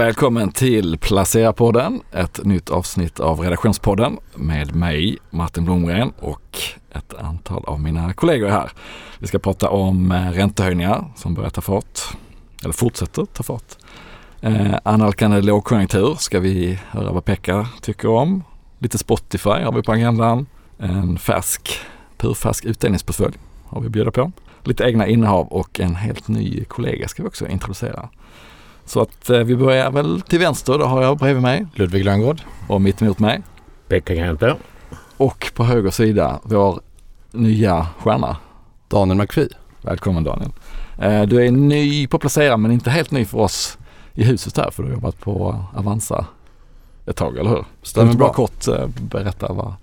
Välkommen till Placera-podden, ett nytt avsnitt av Redaktionspodden med mig Martin Blomgren och ett antal av mina kollegor här. Vi ska prata om eh, räntehöjningar som börjar ta fart, eller fortsätter ta fart. Eh, annalkande lågkonjunktur ska vi höra vad Pekka tycker om. Lite Spotify har vi på agendan. En färsk, purfärsk utdelningsportfölj har vi att bjuda på. Lite egna innehav och en helt ny kollega ska vi också introducera. Så att eh, vi börjar väl till vänster, då har jag bredvid mig Ludvig Lönngård. och mitt emot mig. Pekka Kempe. Och på höger sida vår nya stjärna. Daniel McPhee. Välkommen Daniel. Eh, Du är ny på Placera men inte helt ny för oss i huset här för du har jobbat på Avanza ett tag, eller hur? Stämmer bra. kort eh, berätta vad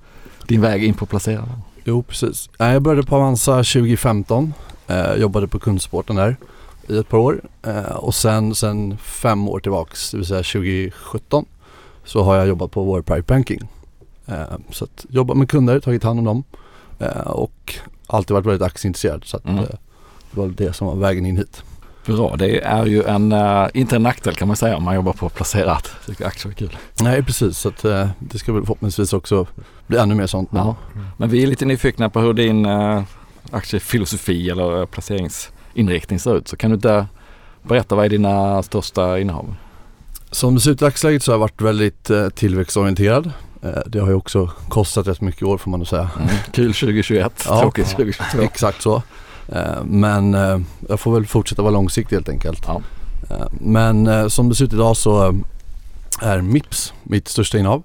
din väg in på Placera var? Jo, precis. Jag började på Avanza 2015. Eh, jobbade på kundsporten där i ett par år. Eh, och sen, sen fem år tillbaks, det vill säga 2017, så har jag jobbat på vår private banking. Eh, så att jobbat med kunder, tagit hand om dem eh, och alltid varit väldigt aktieintresserad. Så att, Mm. det var det som var vägen in hit. Bra, det är ju en, inte en nackdel kan man säga om man jobbar på Placerat. Aktier är kul. Nej, precis. Så att, det ska väl förhoppningsvis också bli ännu mer sånt. nu. Ja. Men vi är lite nyfikna på hur din aktiefilosofi eller eh, placeringsinriktning ser ut. Så kan du inte berätta vad är dina största innehav? Som det ser ut i dagsläget så har jag varit väldigt eh, tillväxtorienterad. Eh, det har ju också kostat rätt mycket år får man nog säga. Mm. Kul 2021, Ja. tråkigt 2022. Exakt så. Eh, men jag får väl fortsätta vara långsiktig helt enkelt. Ja. Men som det ser ut idag så är Mips mitt största innehav.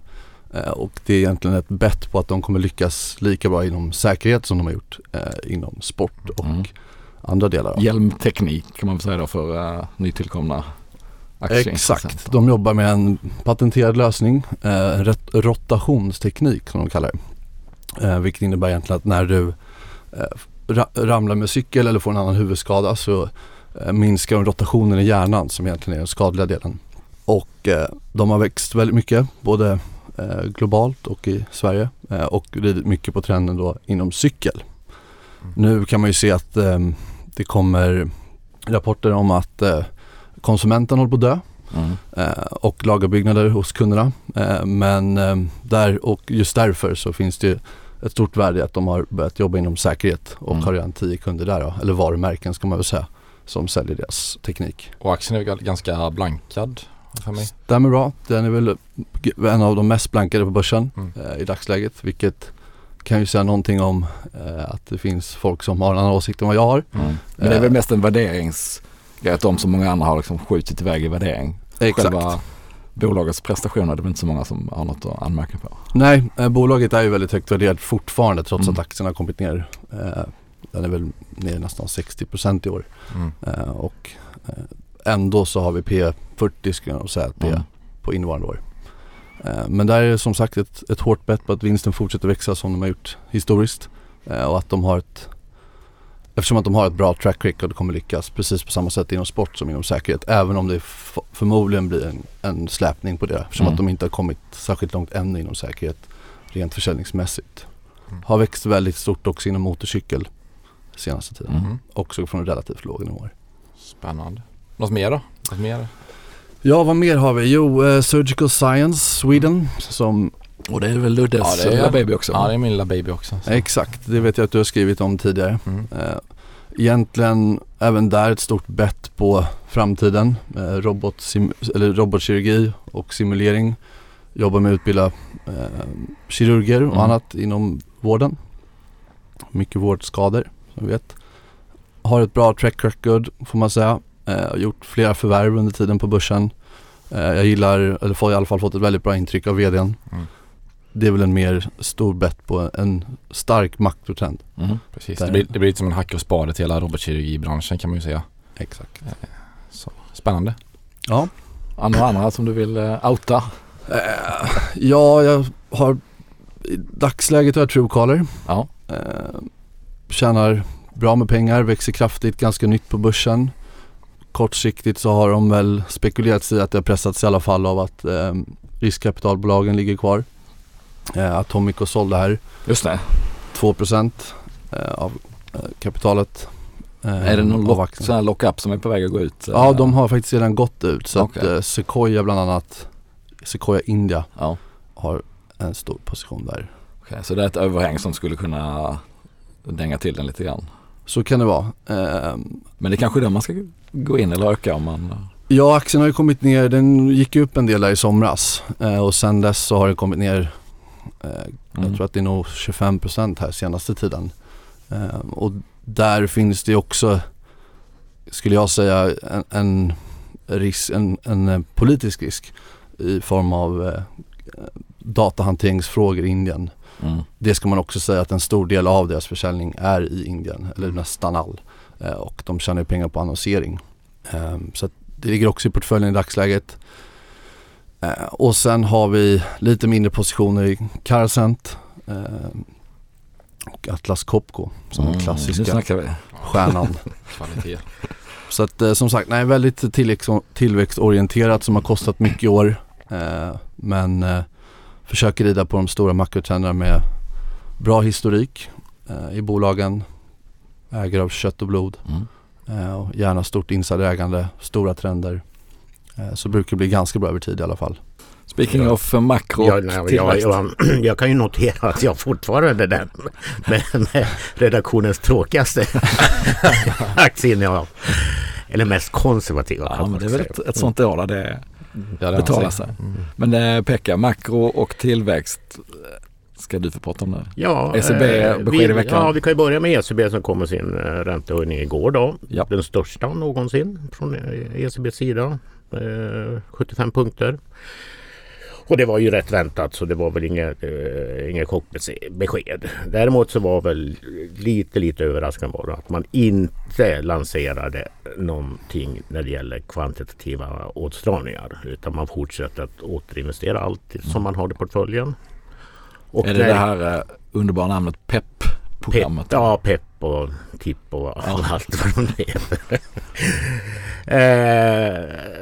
Eh, och det är egentligen ett bett på att de kommer lyckas lika bra inom säkerhet som de har gjort inom sport och Mm. Andra delar. Hjälmteknik kan man väl säga då för uh, nytillkomna. Exakt, de jobbar med en patenterad lösning, eh, rotationsteknik som de kallar det. Eh, vilket innebär egentligen att när du eh, ra- ramlar med cykel eller får en annan huvudskada så eh, minskar de rotationen i hjärnan som egentligen är den skadliga delen. Och eh, de har växt väldigt mycket, både eh, globalt och i Sverige och ridit mycket på trenden då inom cykel. Nu kan man ju se att eh, det kommer rapporter om att eh, konsumenten håller på att dö Mm. eh, och lagerbyggnader hos kunderna. Eh, men eh, där och just därför så finns det ett stort värde i att de har börjat jobba inom säkerhet och Mm. har redan tio kunder där då, eller varumärken ska man väl säga, som säljer deras teknik. Och aktien är väl ganska blankad för mig. Stämmer bra, den är väl en av de mest blankade på börsen Mm. eh, i dagsläget vilket kan ju säga någonting om eh, att det finns folk som har en annan åsikt än vad jag har. Mm. Men det är väl Eh. mest en värderings att de som många andra har liksom skjutit iväg i värdering. Själva bolagets prestationer, det är väl inte så många som har något att anmärka på. Nej, eh, bolaget är ju väldigt högt värderat fortfarande trots Mm. att aktien har kommit ner. Eh, den är väl ner nästan 60% i år. Mm. Eh, och eh, ändå så har vi P40 skulle jag säga är Mm. på innevarande år. Eh, men där är det som sagt ett, ett hårt bett på att vinsten fortsätter växa som de har gjort historiskt. Eh, och att de har ett Eftersom att de har ett bra track record och kommer lyckas precis på samma sätt inom sport som inom säkerhet. Även om det förmodligen blir en, en släpning på det. Eftersom Mm. att de inte har kommit särskilt långt ännu inom säkerhet rent försäljningsmässigt. Mm. Har växt väldigt stort också inom motorcykel senaste tiden. Mm. Också från relativt låga nivåer. Spännande. Något mer då? Något mer? Ja, vad mer har vi? Jo, eh, Surgical Science Sweden som Och det är väl Luddes Ja, det är- lilla baby också? Ja det är min lilla baby också. så. Exakt, det vet jag att du har skrivit om tidigare. Mm. Eh, egentligen även där ett stort bett på framtiden. Eh, robotsim- eller robotkirurgi och simulering. Jobbar med att utbilda eh, kirurger och Mm. annat inom vården. Mycket vårdskador som vi vet. Har ett bra track record får man säga. Eh, har gjort flera förvärv under tiden på börsen. Eh, jag gillar, eller får i alla fall fått ett väldigt bra intryck av vdn. Mm. Det är väl en mer stor bett på en stark makrotrend. Mm. Precis. Det blir, det blir lite som en hacka och spade till hela robotkirurgibranschen kan man ju säga. Exakt. Så, spännande. Ja. Andra andra som du vill outa? Eh, ja, jag har i dagsläget har jag Truecaller. Ja. Eh, tjänar bra med pengar, växer kraftigt, ganska nytt på börsen. Kortsiktigt så har de väl spekulerat i att det har pressats i alla fall av att eh, riskkapitalbolagen ligger kvar. Eh, Atomico sålde här Just det. 2% eh, av eh, kapitalet Är det någon av lock, sån här lock-up som är på väg att gå ut? Ja, de har faktiskt redan gått ut. Så Okej. att eh, Sequoia bland annat, Sequoia India Ja, har en stor position där. okej. Så det är ett överhäng som skulle kunna dänga till den lite grann. Så kan det vara. Eh, Men det är kanske är där man ska gå in eller öka om man... Ja, aktien har ju kommit ner. Den gick upp en del där i somras eh, och sen dess så har den kommit ner. Eh, Mm. Jag tror att det är nog 25% här senaste tiden. Eh, och där finns det också, skulle jag säga, en, en, risk, en, en eh, politisk risk i form av datahanteringsfrågor i Indien. Mm. Det ska man också säga att en stor del av deras försäljning är i Indien, eller nästan all. Eh, och de tjänar pengar på annonsering. Eh, så det ligger också i portföljen i dagsläget. Eh, och sen har vi lite mindre positioner i Carcent eh, och Atlas Copco som Mm, den klassiska stjärnan. Så att eh, som sagt, nej väldigt tillväxt, tillväxtorienterat som har kostat mycket i år. Eh, men försöker rida på de stora makrotrenderna med bra historik eh, i bolagen. Ägare av kött och blod. Mm. Eh, och gärna stort insiderägande, stora trender. Eh, så brukar det bli ganska bra över tid i alla fall. Speaking Ja. of makro Jag, och nej, jag, jag, jag kan ju notera att jag fortfarande är den med, med redaktionens tråkigaste aktieinnehav. Eller mest konservativa Ja, men det är väl ett, ett sånt år där det Ja, det betalar anser sig. Mm. Men eh, Pekka, makro och tillväxt eh, ska du få prata om nu. Ja, ECB eh, besked vi, i veckan. Ja, vi kan ju börja med ECB som kom med sin eh, räntehöjning igår då. Ja. Den största någonsin från eh, ECBs sida. Eh, 75 punkter. Och det var ju rätt väntat så det var väl inget, eh, inget chockbesked. Däremot så var väl lite lite överraskande var det att man inte lanserade någonting när det gäller kvantitativa åtstramningar. Utan man fortsätter att återinvestera allt som man har i portföljen. Och är det när- det här eh, underbara namnet PEP-programmet? Pepp, ja, Pepp och Tipp och allt vad de heter. eh,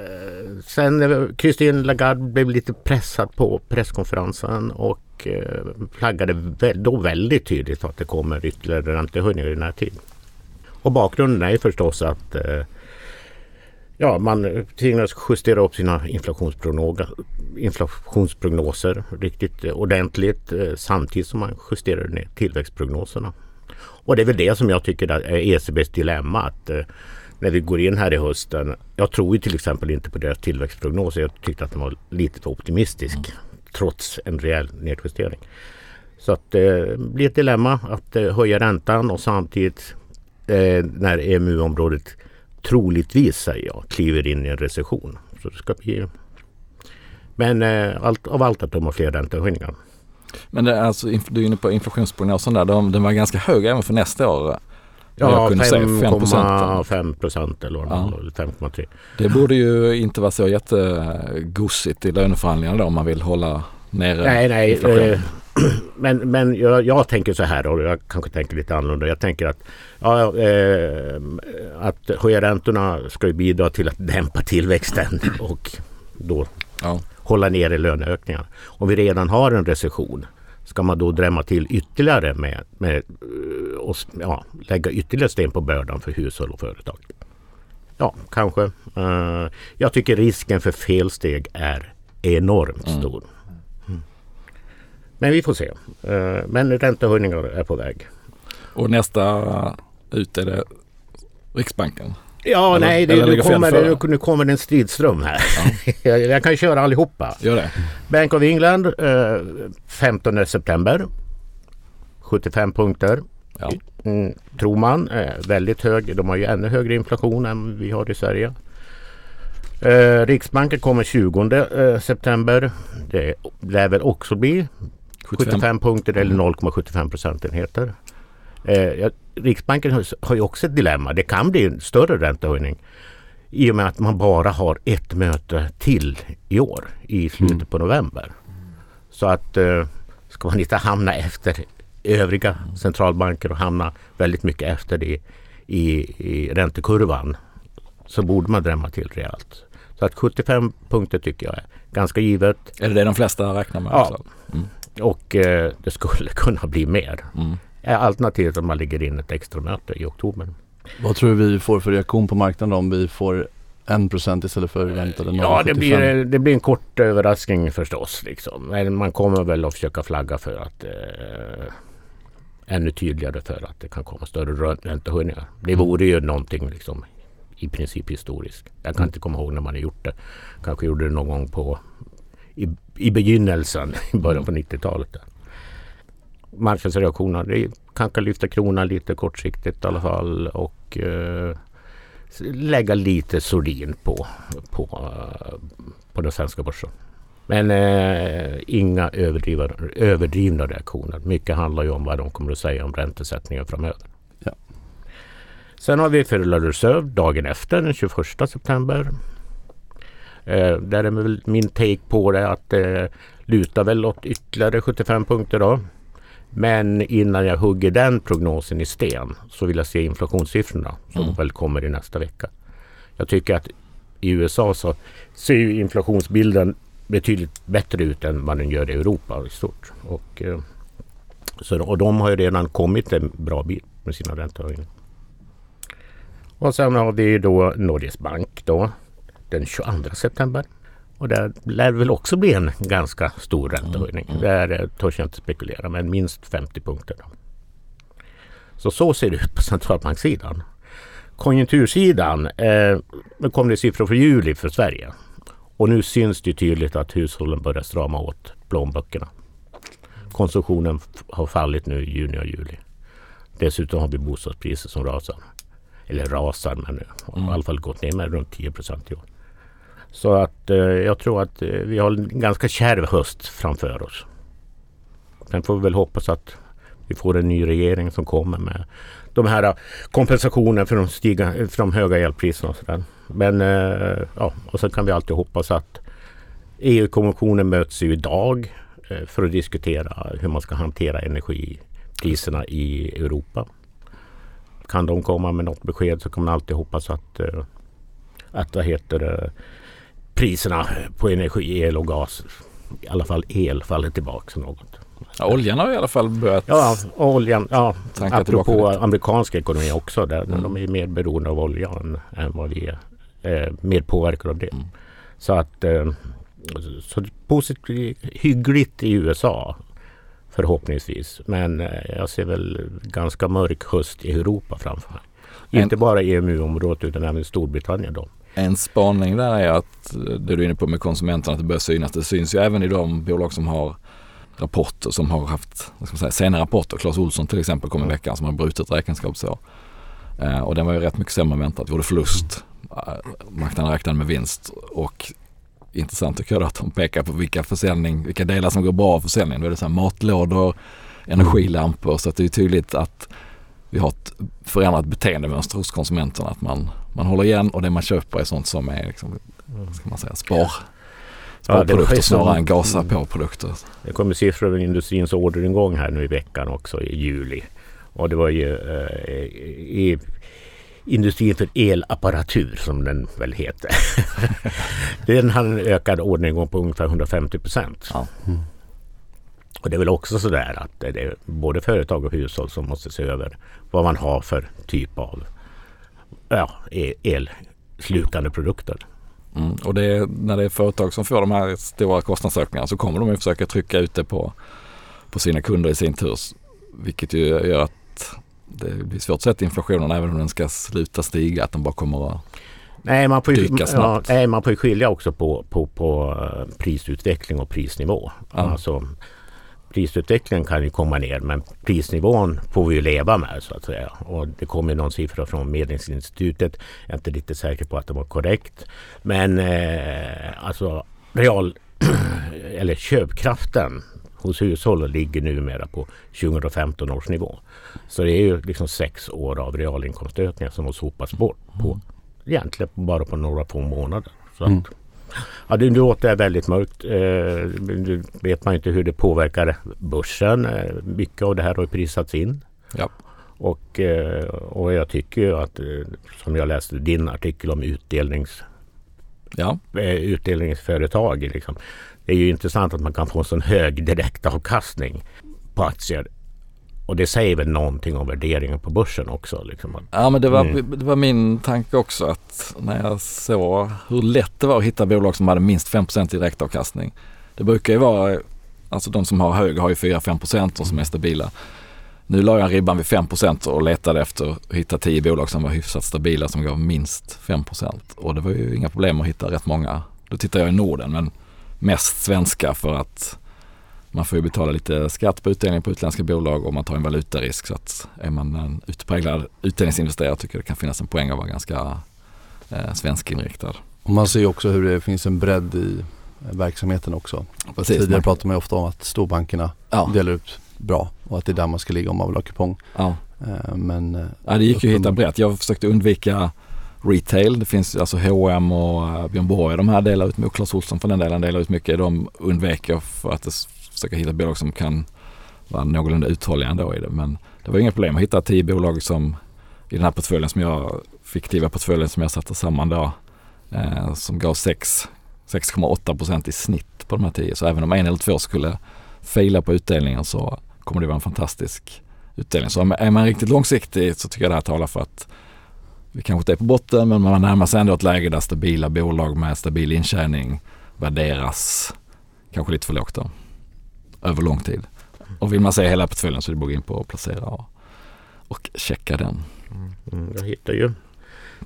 sen eh, Christine Lagarde blev lite pressad på presskonferensen och eh, flaggade då väldigt tydligt att det kommer ytterligare räntehöjningar i närtid. Och bakgrunden är förstås att eh, Ja, man tvingas justera upp sina inflationsprognoser, riktigt ordentligt samtidigt som man justerar ner tillväxtprognoserna. Och det är väl det som jag tycker är ECBs dilemma. Att, när vi går in här i hösten. Jag tror ju till exempel inte på deras tillväxtprognoser. Jag tyckte att den var lite för optimistisk trots en rejäl nedjustering. Så att det eh, blir ett dilemma att eh, höja räntan och samtidigt eh, när EMU-området troligtvis, säger jag, kliver in i en recession. Så det ska bli... Men eh, allt, av allt att döma fler räntehöjningar. Men det är alltså, du är inne på inflationsprognosen där. De, den var ganska hög även för nästa år. Jag kunde säga 5 procent. 5,5 procent eller Ja. var, eller 5,3. Det borde ju inte vara så jättegosigt i löneförhandlingarna då om man vill hålla nere Nej, nej. Eh, men men jag, jag tänker så här och jag kanske tänker lite annorlunda. Jag tänker att, ja, eh, att höja räntorna ska ju bidra till att dämpa tillväxten och då Ja. hålla nere löneökningar. Om vi redan har en recession ska man då drämma till ytterligare med, med eh, och ja, lägga ytterligare sten på bördan för hushåll och företag? Ja, kanske. Eh, jag tycker risken för felsteg är enormt Mm. stor. Mm. Men vi får se. Eh, men räntehöjningar är på väg. Och nästa ut är det Riksbanken. Ja, Eller- nej, eller det, nu, kommer, nu kommer det en stridström här. jag, jag kan köra allihopa. Gör det? Bank of England eh, 15 september. 75 punkter. Ja. Mm, tror man. Eh, väldigt hög. De har ju ännu högre inflation än vi har i Sverige. Eh, Riksbanken kommer 20 eh, september. Det lär väl också bli 75 punkter eller 0,75 procentenheter. Eh, Riksbanken har, har ju också ett dilemma. Det kan bli en större räntehöjning i och med att man bara har ett möte till i år i slutet på november. Så att eh, ska man inte hamna efter övriga centralbanker och hamna väldigt mycket efter det i, i räntekurvan så borde man drämma till rejält. Så att 75 punkter tycker jag är ganska givet Är det det de flesta räknar med? Ja. Mm. och eh, det skulle kunna bli mer. Mm. Är Alternativt om man lägger in ett extra möte i oktober. Vad tror du vi får för reaktion på marknaden om vi får 1% istället för väntade 0,75? Ja, det blir, det blir en kort överraskning förstås. Liksom. Men man kommer väl att försöka flagga för att eh, ännu tydligare för att det kan komma större räntehöjningar. Det Mm. vore ju någonting liksom, i princip historiskt. Jag kan Mm. inte komma ihåg när man har gjort det. Kanske gjorde det någon gång på i, i begynnelsen, i början på 90-talet. där. Marknadsreaktionerna, det kanske lyfta kronan lite kortsiktigt i alla fall och eh, lägga lite sordin på, på, eh, på den svenska börsen. Men eh, inga överdrivna, överdrivna reaktioner. Mycket handlar ju om vad de kommer att säga om räntesättningen framöver. Ja. Sen har vi Federal Reserve dagen efter, den 21 september. Eh, där är väl min take på det att det lutar väl åt ytterligare 75 punkter då. Men innan jag hugger den prognosen i sten så vill jag se inflationssiffrorna som Mm. väl kommer i nästa vecka. Jag tycker att i USA så ser ju inflationsbilden betydligt bättre ut än vad den gör i Europa i stort. Och, eh, så, och de har ju redan kommit en bra bit med sina räntehöjningar. Och sen har vi då Norges Bank då den 22 september. Och där lär väl också bli en ganska stor räntehöjning. Mm. Där eh, törs jag inte spekulera men minst 50 punkter. Då. Så så ser det ut på centralbankssidan. Konjunktursidan, eh, nu kom det siffror för juli för Sverige. Och nu syns det tydligt att hushållen börjar strama åt plånböckerna. Konsumtionen har fallit nu i juni och juli. Dessutom har vi bostadspriser som rasar. Eller rasar, men har i alla fall gått ner med runt 10 procent i år. Så att eh, jag tror att eh, vi har en ganska kärv höst framför oss. Sen får vi väl hoppas att vi får en ny regering som kommer med de här kompensationerna kompensationen för de, stiga, för de höga elpriserna och sådär. Men eh, ja, och sen kan vi alltid hoppas att EU-kommissionen möts ju idag eh, för att diskutera hur man ska hantera energipriserna i Europa. Kan de komma med något besked så kan man alltid hoppas att, eh, att vad heter det, priserna på energi, el och gas, i alla fall el, faller tillbaka något. Ja, oljan har i alla fall börjat Ja, oljan. Ja, apropå amerikansk ekonomi också. Där, Mm. De är mer beroende av oljan än vad vi är. Eh, mer påverkade av det. Mm. Så att eh, så positivt, hyggligt i USA förhoppningsvis. Men eh, jag ser väl ganska mörk höst i Europa framför mig. Inte bara i EMU-området utan även Storbritannien då. En spaning där är att eh, det du är inne på med konsumenterna, att det börjar synas. Det syns ju även i de bolag som har rapporter som har haft vad ska man säga, sena rapporter. Claes Olsson till exempel kom i veckan som har brutit räkenskapsår. Eh, och den var ju rätt mycket sämre än väntat. Gjorde förlust. Eh, marknaden räknade med vinst. Och intressant tycker jag då att de pekar på vilka försäljning, vilka delar som går bra av försäljningen. Då är det så här matlådor, energilampor. Så att det är tydligt att vi har ett förändrat beteendemönster hos konsumenterna. Att man, man håller igen och det man köper är sånt som är liksom, ska man säga, spar, Ja, sparprodukter så- snarare än gasa på produkter. Det kommer siffror över industrins orderingång här nu i veckan också i juli. Och det var ju eh, i industrin för elapparatur som den väl heter. den hade en ökad orderingång på ungefär 150 procent. Ja. Och det är väl också sådär att det är både företag och hushåll som måste se över vad man har för typ av ja, e- elslukande produkter. Mm. Och det är, när det är företag som får de här stora kostnadsökningarna så kommer de ju försöka trycka ut det på, på sina kunder i sin tur. Vilket ju gör att det blir svårt att sätta inflationen även om den ska sluta stiga. Att den bara kommer att... Nej, man får ju, Dyka ja, snabbt. nej, man får ju skilja också på, på, på eh, prisutveckling och prisnivå. Ja. Alltså, prisutvecklingen kan ju komma ner men prisnivån får vi ju leva med så att säga. Och det kommer någon siffra från Medlingsinstitutet. Jag är inte riktigt säker på att det var korrekt. Men eh, alltså real eller köpkraften hos hushållen ligger numera på 2015 års nivå. Så det är ju liksom sex år av realinkomstökningar som har sopats bort på egentligen bara på några få månader. Så att, Mm. Ja, det låter väldigt mörkt. Eh, nu vet man inte hur det påverkar börsen. Eh, mycket av det här har prisats in. Ja. Och, eh, och jag tycker ju att, som jag läste din artikel om utdelnings, Ja, utdelningsföretag. Liksom. Det är ju intressant att man kan få en sån hög direktavkastning på aktier. Och det säger väl någonting om värderingen på börsen också. Liksom. Ja men det var, Mm. det var min tanke också att när jag såg hur lätt det var att hitta bolag som hade minst 5% i direktavkastning. Det brukar ju vara, alltså de som har hög har ju 4-5% och som är stabila. Nu la jag ribban vid 5% och letade efter att hitta 10 bolag som var hyfsat stabila som gav minst 5% och det var ju inga problem att hitta rätt många. Då tittar jag i Norden men mest svenska för att man får ju betala lite skatt på utdelning på utländska bolag och man tar en valutarisk så att är man en utpräglad utdelningsinvesterare tycker jag det kan finnas en poäng att vara ganska eh, svenskinriktad. Och man ser ju också hur det finns en bredd i verksamheten också. Precis, Tidigare man- pratade man ju ofta om att storbankerna Ja, delar ut bra och att det är där man ska ligga om man vill ha kupong. ja. Eh, Men eh, ja, det gick ju att hitta brett. Jag försökte undvika retail. Det finns alltså H&M och eh, Björn Borg de här delar ut mycket. Clas Ohlson för den delen delar ut mycket. De undviker för att s- försöka hitta bolag som kan vara någorlunda uthålliga ändå i det. Men det var inga problem att hitta tio bolag som i den här portföljen som jag, fiktiva portföljen som jag satte samman då, eh, som gav 6,8 procent i snitt på de här tio. Så även om en eller två skulle faila på utdelningen så kommer det vara en fantastisk utdelning. Så är man riktigt långsiktig så tycker jag det här talar för att vi kanske inte är på botten men man närmar sig ändå ett läge där stabila bolag med stabil intjäning värderas kanske lite för lågt då. Över lång tid. Och vill man se hela portföljen så är det bara att gå in på placera och, och checka den. Mm, jag hittar ju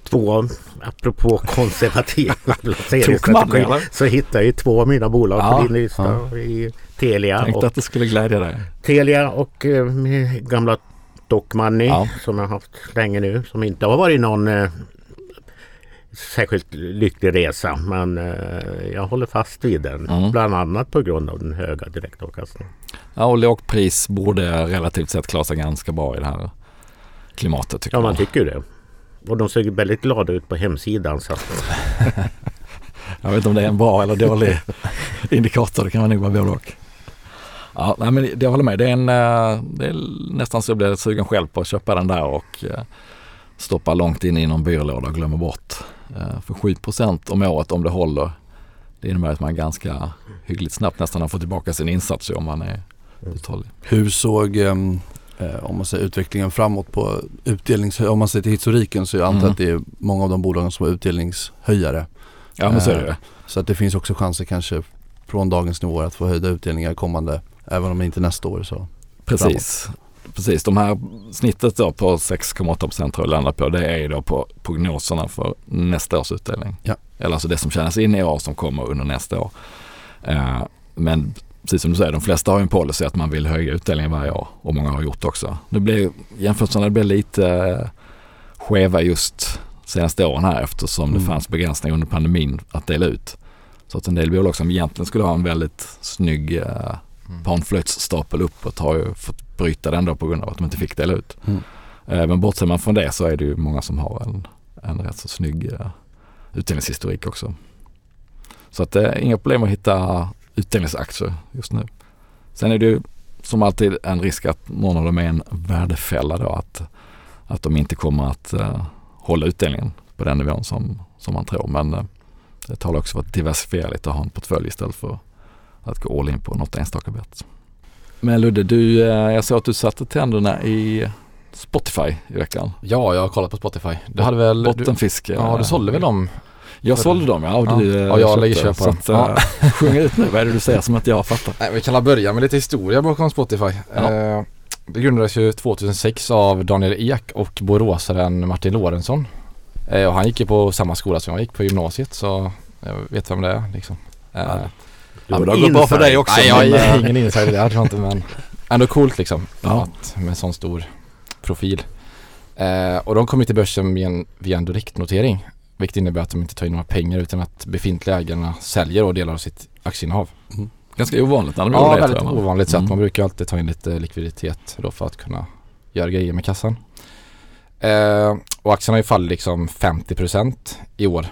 två, apropå konservativ placeringsstrategi, Tokman, så hittar jag ju två av mina bolag Ja, på din lista. I Telia Tänkte och, att det skulle glädja dig. Telia och eh, gamla Money Ja. som jag har haft länge nu. Som inte har varit någon eh, särskilt lycklig resa. Men eh, jag håller fast vid den. Mm. Bland annat på grund av den höga direktavkastningen. Ja, och lågt pris borde relativt sett klara sig ganska bra i det här klimatet tycker Ja, man jag. tycker det. Och de ser väldigt glada ut på hemsidan. Så Jag vet inte om det är en bra eller dålig indikator. Det kan man nog vara både och. Ja, nej, men jag håller med. Det är, en, eh, det är nästan så jag blir sugen själv på att köpa den där och eh, stoppa långt in i någon byrålåda och glömma bort. Eh, För 7% om året om det håller, det innebär att man ganska hyggligt snabbt nästan har fått tillbaka sin insats om man är uthållig. Hur såg ehm, eh, om man säger utvecklingen framåt på utdelnings... Om man ser till historiken så jag antar Mm. att det är många av de bolagen som är utdelningshöjare. Ja men så är det. Så att det finns också chanser kanske från dagens nivåer att få höjda utdelningar kommande, även om inte nästa år så. Precis. Precis, de här snittet då på 6,8 tror jag landar på. Det är ju då på prognoserna för nästa års utdelning. Ja. Eller alltså det som tjänas in i år som kommer under nästa år. Eh, men precis som du säger, de flesta har ju en policy att man vill höja utdelningen varje år och många har gjort det också. Nu blir jämförelserna blir lite eh, skeva just senaste åren här eftersom det Mm. fanns begränsningar under pandemin att dela ut. Så att en del bolag som egentligen skulle ha en väldigt snygg eh, panflöjtsstapel uppåt har ju fått bryta den då på grund av att de inte fick dela ut. Mm. Eh, Men bortser man från det så är det ju många som har en, en rätt så snygg eh, utdelningshistorik också. Så att det är inga problem att hitta utdelningsaktier just nu. Sen är det ju som alltid en risk att någon av dem är en värdefälla då. Att, att de inte kommer att eh, hålla utdelningen på den nivån som, som man tror. Men eh, det talar också för att diversifiera lite och ha en portfölj istället för att gå all in på något enstaka bett. Men Ludde, du, eh, jag såg att du satte tänderna i Spotify i veckan. Ja, jag har kollat på Spotify. Du hade väl... Du, Bottenfisk. eh, ja, du sålde väl dem? Jag sålde dem ja och Ja. du eh, Ja, jag lägger köp på dem. eh, sjung ut nu, vad är det du säger som att jag fattar? Nej, vi kan börja med lite historia bakom Spotify. Ja. Eh, det grundades ju 2006 av Daniel Ek och boråsaren Martin Lorentzon. Eh, och han gick ju på samma skola som jag gick på gymnasiet så jag vet vem det är liksom. Eh, Ja. Du Ja, men det har gått bra för dig också. Nej, jag är eh, ingen insider där tror jag inte men ändå coolt liksom. Ja. Att, med sån stor profil. Eh, och de kom ju till börsen med en, via en direktnotering. Vilket innebär att de inte tar in några pengar utan att befintliga ägarna säljer och delar av sitt aktieinnehav. Ganska ovanligt när de Ja, det. väldigt jag. ovanligt sätt. Mm. Man brukar alltid ta in lite likviditet då för att kunna göra grejer med kassan. Eh, och aktien har ju fallit liksom 50% i år.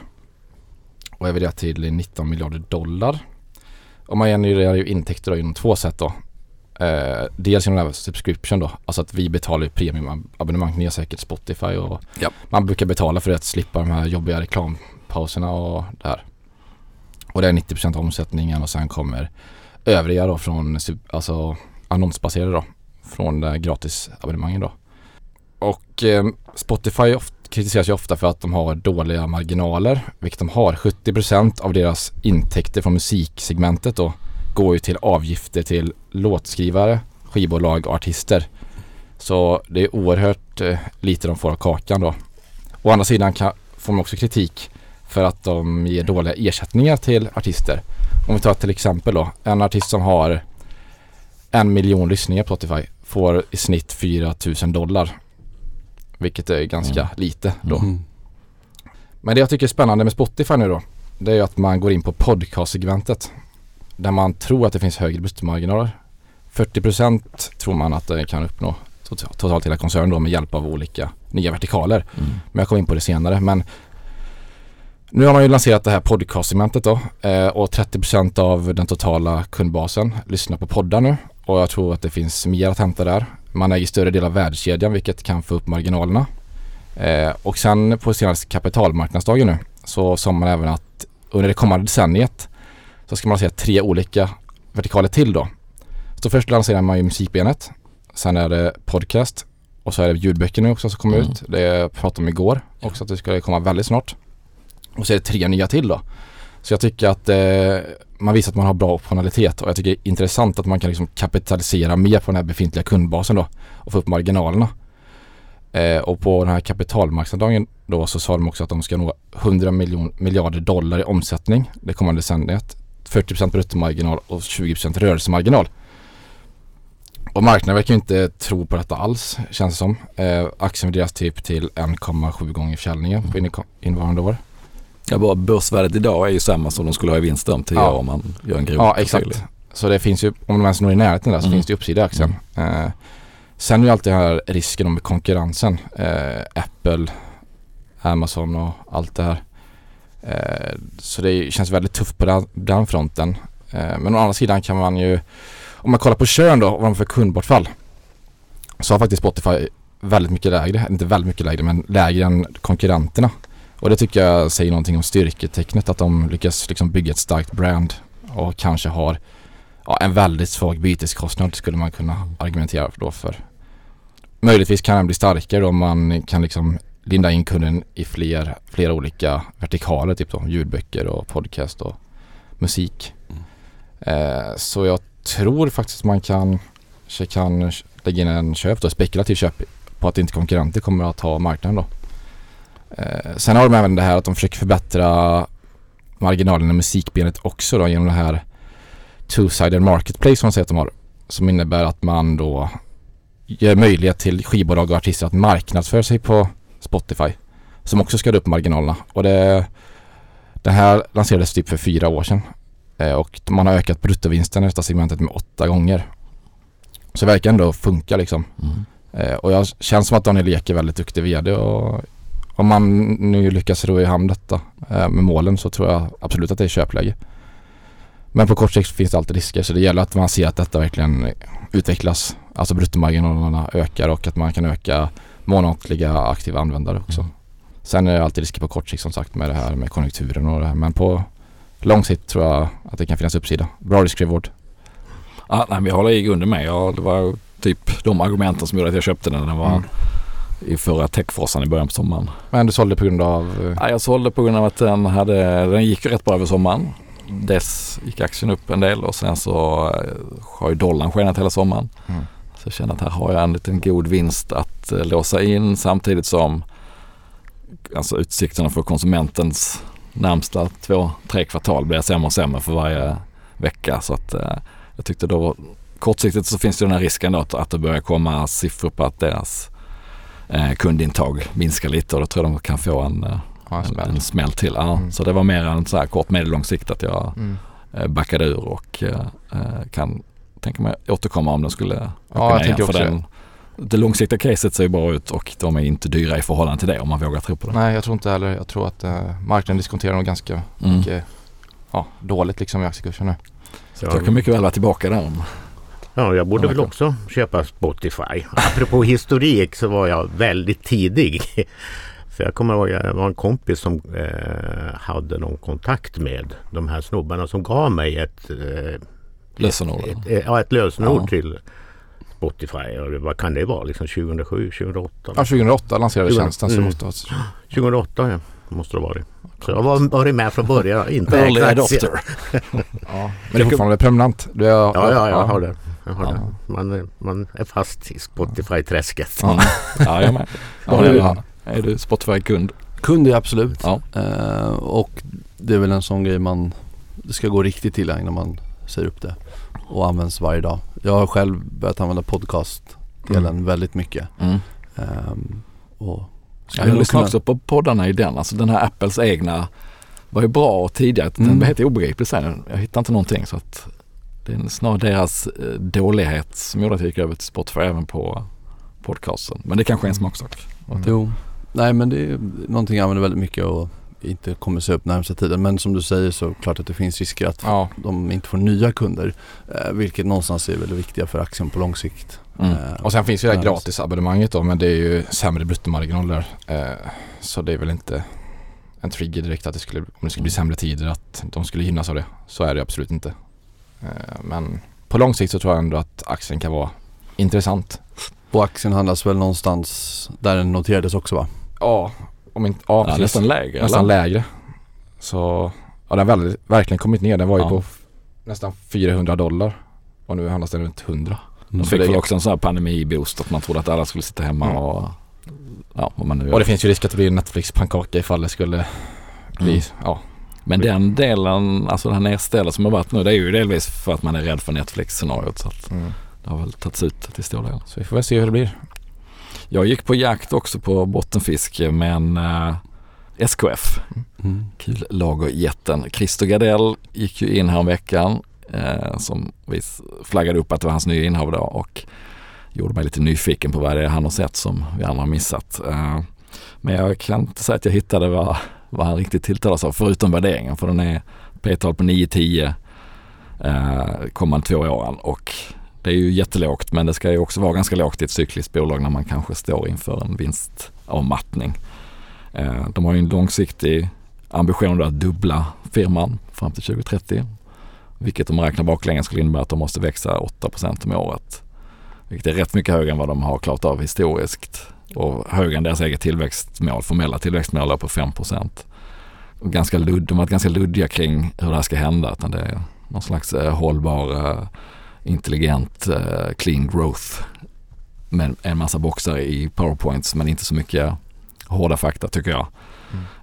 Och är värderat till 19 miljarder dollar. Och man genererar ju intäkter inom två sätt då. Eh, dels genom den här subscription då. Alltså att vi betalar ju premiumabonnemang. Ni har säkert Spotify och Ja. man brukar betala för att slippa de här jobbiga reklampauserna och det här. Och det är 90% av omsättningen och sen kommer övriga då från alltså annonsbaserade då. från det gratisabonnemanget då. Och eh, Spotify oft, kritiseras ju ofta för att de har dåliga marginaler, vilket de har. 70% av deras intäkter från musiksegmentet då går ju till avgifter till låtskrivare, skivbolag och artister. Så det är oerhört eh, lite de får av kakan då. Å andra sidan kan, får man också kritik för att de ger dåliga ersättningar till artister. Om vi tar till exempel då, en artist som har en miljon lyssningar på Spotify får i snitt 4 000 dollar. Vilket är ganska Mm. lite då. Mm. Men det jag tycker är spännande med Spotify nu då, det är ju att man går in på podcast-segmentet. Där man tror att det finns högre bruttomarginaler. 40% tror man att det kan uppnå tot- totalt hela koncernen då med hjälp av olika nya vertikaler. Mm. Men jag kommer in på det senare. Men nu har man ju lanserat det här podcast-segmentet då eh, och 30% av den totala kundbasen lyssnar på poddar nu och jag tror att det finns mer att hämta där. Man äger större del av värdekedjan vilket kan få upp marginalerna. Eh, och sen på senaste kapitalmarknadsdagen nu så sa man även att under det kommande decenniet så ska man säga tre olika vertikaler till då. Så först lanserar man ju musikbenet. Sen är det podcast och så är det ljudböcker nu också som kommer Mm. ut. Det pratade om igår också att det ska komma väldigt snart. Och så är det tre nya till då. Så jag tycker att eh, man visar att man har bra optionalitet och jag tycker det är intressant att man kan liksom kapitalisera mer på den här befintliga kundbasen då och få upp marginalerna. Eh, och på den här kapitalmarknadsdagen då så sa de också att de ska nå 100 miljon, miljarder dollar i omsättning det kommande decenniet. 40% bruttomarginal och 20% rörelsemarginal. Och marknaden verkar inte tro på detta alls känns det som. Eh, aktien värderas typ till 1,7 gånger försäljningen på inne- innevarande år. Ja, bara börsvärdet idag är ju samma som de skulle ha i vinst om 10 Ja. år om man gör en grov Ja exakt. Så det finns ju, om de ens når i närheten där så Mm. finns det uppsida i aktien. Eh, sen är ju alltid den här risken om konkurrensen. Eh, Apple, Amazon och allt det här. Eh, så det känns väldigt tufft på den, den fronten. Eh, men å andra sidan kan man ju, om man kollar på kön då, vad de för kundbortfall. Så har faktiskt Spotify väldigt mycket lägre, inte väldigt mycket lägre men lägre än konkurrenterna. Och det tycker jag säger någonting om styrketecknet att de lyckas liksom bygga ett starkt brand och kanske har ja, en väldigt svag byteskostnad skulle man kunna argumentera då för. Möjligtvis kan den bli starkare om man kan liksom linda in kunden i fler, flera olika vertikaler, typ då ljudböcker och podcast och musik. Eh, så jag tror faktiskt att man kan, kan lägga in en köp då, spekulativ köp på att inte konkurrenter kommer att ha marknaden då. Eh, sen har de även det här att de försöker förbättra marginalen i musikbenet också då genom det här two-sided marketplace som man säger att de har. Som innebär att man då ger möjlighet till skivbolag och artister att marknadsföra sig på Spotify. Som också ska upp marginalerna. Och det, det här lanserades typ för fyra år sedan. Eh, och man har ökat bruttovinsten i detta segmentet med åtta gånger. Så det verkar ändå funka liksom. Mm. Eh, och jag känns som att Daniel Ek är väldigt duktig vd och om man nu lyckas ro i hamn detta eh, med målen så tror jag absolut att det är köpläge. Men på kort sikt finns det alltid risker så det gäller att man ser att detta verkligen utvecklas. Alltså bruttomarginalerna ökar och att man kan öka månatliga aktiva användare också. Mm. Sen är det alltid risker på kort sikt som sagt med det här med konjunkturen och det här men på lång sikt tror jag att det kan finnas uppsida. Bra risk-reward. Ja, nej, men jag håller i grunden med. Ja, det var typ de argumenten som gjorde att jag köpte den. Den var Mm. I förra techfrosan i början på sommaren. Men du sålde på grund av eh, Ja, jag sålde på grund av att den, hade, den gick rätt bra över sommaren. Dess gick aktien upp en del och sen så eh, har ju dollarn skenat hela sommaren. Mm. Så jag känner att här har jag en liten god vinst att eh, låsa in samtidigt som alltså utsikterna för konsumentens närmsta två, tre kvartal blir sämre och sämre för varje vecka. Så att jag tyckte då kortsiktigt så finns det den här risken då att, att det börjar komma siffror på att deras eh, kundintag minskar lite och då tror jag de kan få en, eh, ja, en en, smäll. en smäll till. Ja. Mm. Så det var mer en så här kort medellång sikt att jag Mm. eh, backade ur och eh, eh, kan tänka mig återkomma om den skulle Ja, åka jag tänker för också den, Det långsiktiga caset ser ju bra ut och de är inte dyra i förhållande till det om man vågar tro på det. Nej jag tror inte heller. Jag tror att eh, marknaden diskonterar nog ganska Mm. mycket ja, dåligt liksom i aktiekursen nu. Så Jag kan mycket väl vara tillbaka där. om- Ja, jag borde väl också köpa Spotify. Apropå historik så var jag väldigt tidig. För jag kommer ihåg att det var en kompis som eh, hade någon kontakt med de här snubbarna som gav mig ett, eh, Lösenord. ett, eh, ja, ett lösenord Ja. till Spotify. Och vad kan det vara? Liksom 2007, 2008? Ja, 2008 lanserade 2008. tjänsten så Mm. måste ha 2008 ja, måste det ha varit. Så jag var varit med från början. Inte Early adopter. Ja, men det är fortfarande är, Ja, ja, jag har det. Jag har Ja. Man, är- man är fast i Spotify-träsket. Mm. Ja, jag med. Ja, Ja, är du, är du Spotify-kund? Kund är absolut. Ja. Eh, och det är väl en sån grej man, det ska gå riktigt till innan man säger upp det och används varje dag. Jag har själv börjat använda podcast-delen Mm. väldigt mycket. Mm. Ehm, och Ja, jag lyssnar också på poddarna i den. Alltså den här Apples egna var ju bra tidigare. Den Mm. var helt obegriplig sen. Jag hittar inte någonting så att det är snarare deras eh, dålighet som gjorde att jag gick över till Spotify även på podcasten. Men det kanske är en smaksak. Mm. Jo, nej men det är någonting jag använder väldigt mycket och inte kommer se upp närmsta tiden. Men som du säger så klart att det finns risker att Ja, de inte får nya kunder. Eh, vilket någonstans är väldigt viktiga för aktien på lång sikt. Mm. Eh, och sen finns ju det här gratisabonnemanget då men det är ju sämre bruttomarginaler. Så det är väl inte en trigger direkt att det skulle, om det skulle bli sämre tider att de skulle gynnas av det. Så är det absolut inte. Eh, men på lång sikt så tror jag ändå att aktien kan vara intressant. Och aktien handlas väl någonstans där den noterades också va? Ja, om inte, ja, Ja, nästan lägre. nästan eller? lägre. Så ja, den har väldigt, verkligen kommit ner. Den var ju Ja. på nästan 400 dollar och nu handlas den runt 100. De Så fick det är- väl också en sån här pandemiboost att man trodde att alla skulle sitta hemma Mm. och ja, vad man nu Och gör. det finns ju risk att det blir en Netflix-pannkaka ifall det skulle bli, Mm. ja. Men den delen, alltså det här nedstället som har varit nu, det är ju delvis för att man är rädd för Netflix-scenariot. Så att Mm. det har väl tagits ut till stor del. Så vi får väl se hur det blir. Jag gick på jakt också på bottenfiske men eh, SKF, Mm. kul lagerjätten. Christer Gardell gick ju in här om veckan eh, som vi flaggade upp att det var hans nya innehav då och gjorde mig lite nyfiken på vad det är han har sett som vi andra har missat. Eh, men jag kan inte säga att jag hittade vad, vad han riktigt tilltalas av förutom värderingen för den är P-tal på 9-10 eh, kommande två åren och det är ju jättelågt men det ska ju också vara ganska lågt i ett cykliskt bolag när man kanske står inför en vinstavmattning. Eh, de har ju en långsiktig ambition att dubbla firman fram till 2030. Vilket om man räknar baklänges skulle innebära att de måste växa 8% om året. Vilket är rätt mycket högre än vad de har klarat av historiskt. Och högre än deras eget tillväxtmål, formella tillväxtmål på 5 och ganska ludd, De har varit ganska luddiga kring hur det här ska hända. Utan det är någon slags eh, hållbar, eh, intelligent, eh, clean growth. Med en massa boxar i powerpoints men inte så mycket hårda fakta tycker jag.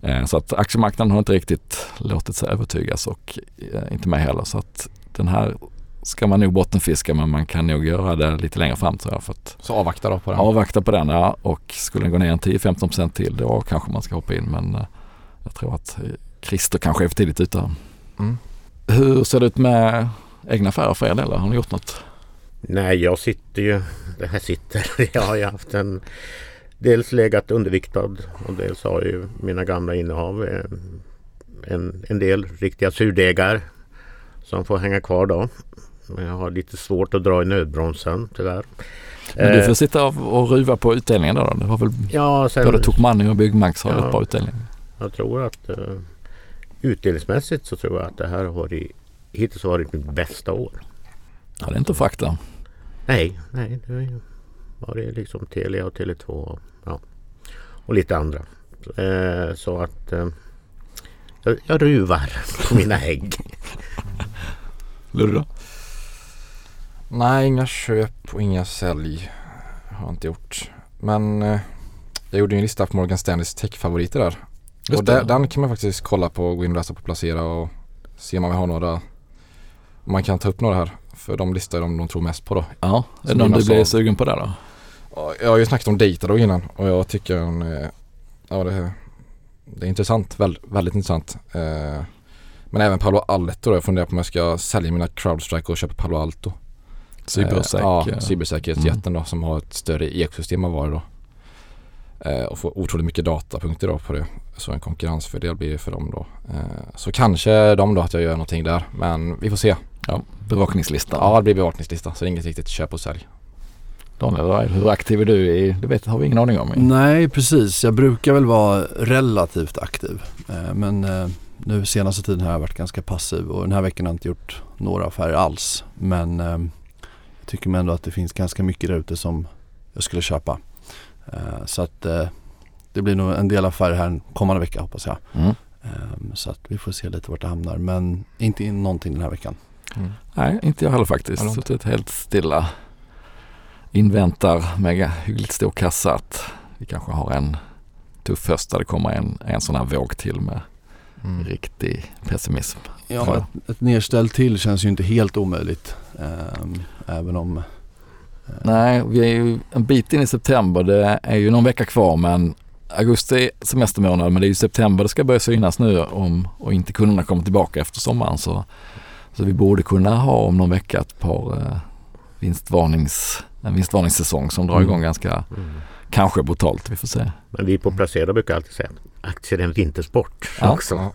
Eh, Så att aktiemarknaden har inte riktigt låtit sig övertygas och eh, inte mig heller. Så att den här ska man nog bottenfiska men man kan nog göra det lite längre fram tror jag. För att Så avvakta då på den. avvakta på den ja, och skulle den gå ner en 10-15% till då kanske man ska hoppa in. Men eh, jag tror att eh, Christer kanske är för tidigt ute. Mm. Hur ser det ut med egna affärer för er del? Har ni gjort något? Nej, jag sitter ju... Det här sitter. Jag har ju haft en... Dels legat underviktad och dels har ju mina gamla innehav eh, en, en del riktiga surdegar som får hänga kvar då. Men jag har lite svårt att dra i nödbromsen tyvärr. Men du Eh, får sitta och ruva på utdelningen då? då. Det har väl Ja, sen, både Tokmanni och Byggmax har Ja. rätt bra utdelning. jag tror att uh, utdelningsmässigt så tror jag att det här har varit, hittills har varit mitt bästa år. Ja, det är inte att frakta. Nej, nej. Det ju varit liksom Telia och Tele2 och, ja, och lite andra. Eh, så att eh, jag, jag ruvar på mina ägg. Då? Nej, inga köp och inga sälj har jag inte gjort. Men eh, jag gjorde ju en lista på Morgan Stanleys techfavoriter där. Just och där, den kan man faktiskt kolla på och gå in och läsa på Placera och se om man vill ha några. Man kan ta upp några här. För de listar de de tror mest på då. Ja, är det någon du blir sugen på där då? Ja, Jag har ju snackat om Datadog innan och jag tycker den, eh, ja, det, det är intressant. Väl, väldigt intressant. Eh, men även Palo Alto då. Jag funderar på om jag ska sälja mina Crowdstrike och köpa Palo Alto. Cybersäk? Ja, cybersäkerhetsjätten då som har ett större ekosystem av varor då. Eh, och får otroligt mycket datapunkter då på det. Så en konkurrensfördel blir det för dem då. Eh, så kanske de då att jag gör någonting där. Men vi får se. ja, bevakningslistan. Ja det blir bevakningslista så det är inget riktigt köp och sälj. Daniel, hur aktiv är du i, det vet, har vi ingen aning om. Nej precis, jag brukar väl vara relativt aktiv. Eh, Men eh, nu senaste tiden har jag varit ganska passiv och den här veckan har jag inte gjort några affärer alls. Men eh, tycker man ändå att det finns ganska mycket där ute som jag skulle köpa. Eh, så att eh, det blir nog en del affärer här kommande vecka hoppas jag. Mm. Eh, så att vi får se lite vart det hamnar men inte in någonting den här veckan. Mm. Nej, inte jag heller faktiskt. Inte? Suttit helt stilla. Inväntar med hyggligt stor kassa att vi kanske har en tuff höst där det kommer en, en sån här våg till med Mm. riktig pessimism. Ja, ett, ett nedställ till känns ju inte helt omöjligt. Ehm, även om eh, Nej, vi är ju en bit in i september. Det är ju någon vecka kvar men augusti är semestermånad men det är ju september det ska börja synas nu om och inte kunderna kommer tillbaka efter sommaren så, så vi borde kunna ha om någon vecka ett par eh, vinstvarnings, en vinstvarningssäsong som drar Mm. igång ganska, Mm. Kanske brutalt. Vi får se. Men vi på Placera brukar alltid säga aktier är en vintersport Ja. också.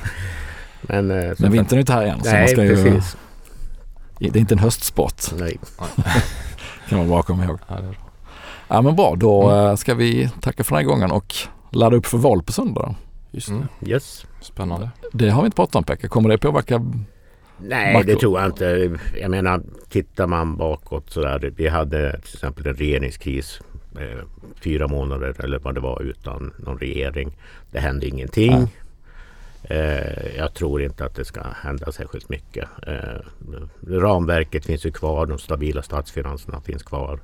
men, eh, Men vintern är inte här än så man Nej, ska ju, precis. det är inte en höstsport Nej. kan man bara komma ihåg. Ja, men bra, då Mm. eh, ska vi tacka för den här gången och ladda upp för val på söndag. just Mm. det. Yes. Spännande. Det har vi inte pratat om Pekka. Kommer det påverka? Nej, Makro. det tror jag inte. Jag menar, tittar man bakåt så där. Vi hade till exempel en regeringskris eh, fyra månader eller vad det var utan någon regering. Det hände ingenting. Nej. Eh, jag tror inte att det ska hända särskilt mycket. Eh, ramverket finns ju kvar. De stabila statsfinanserna finns kvar.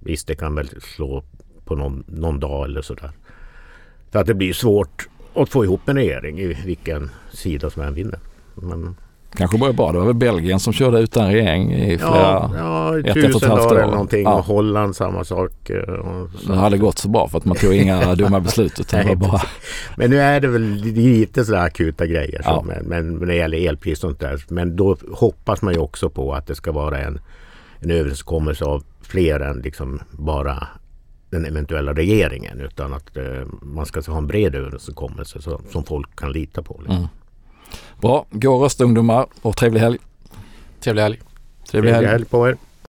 Visst, det kan väl slå på någon, någon dag eller sådär. För att det blir svårt att få ihop en regering i vilken sida som än vinner. Men, Kanske börjar bra. Det var väl Belgien som körde utan regering i flera... Ja, ja ett, ett och ett halvt år. eller någonting. Ja. Och Holland samma sak. eh. Det hade gått så bra för att man tog inga dumma beslut utan det var Nej, bara... Men nu är det väl lite sådär akuta grejer. Ja. Så, men, men när det gäller elpris och sånt där. Men då hoppas man ju också på att det ska vara en, en överenskommelse av fler än liksom bara den eventuella regeringen. Utan att eh, man ska ha en bred överenskommelse så, som folk kan lita på. Liksom. Mm. Bra, gå och rösta ungdomar och trevlig helg. Trevlig helg. Trevlig helg. Trevlig helg på er.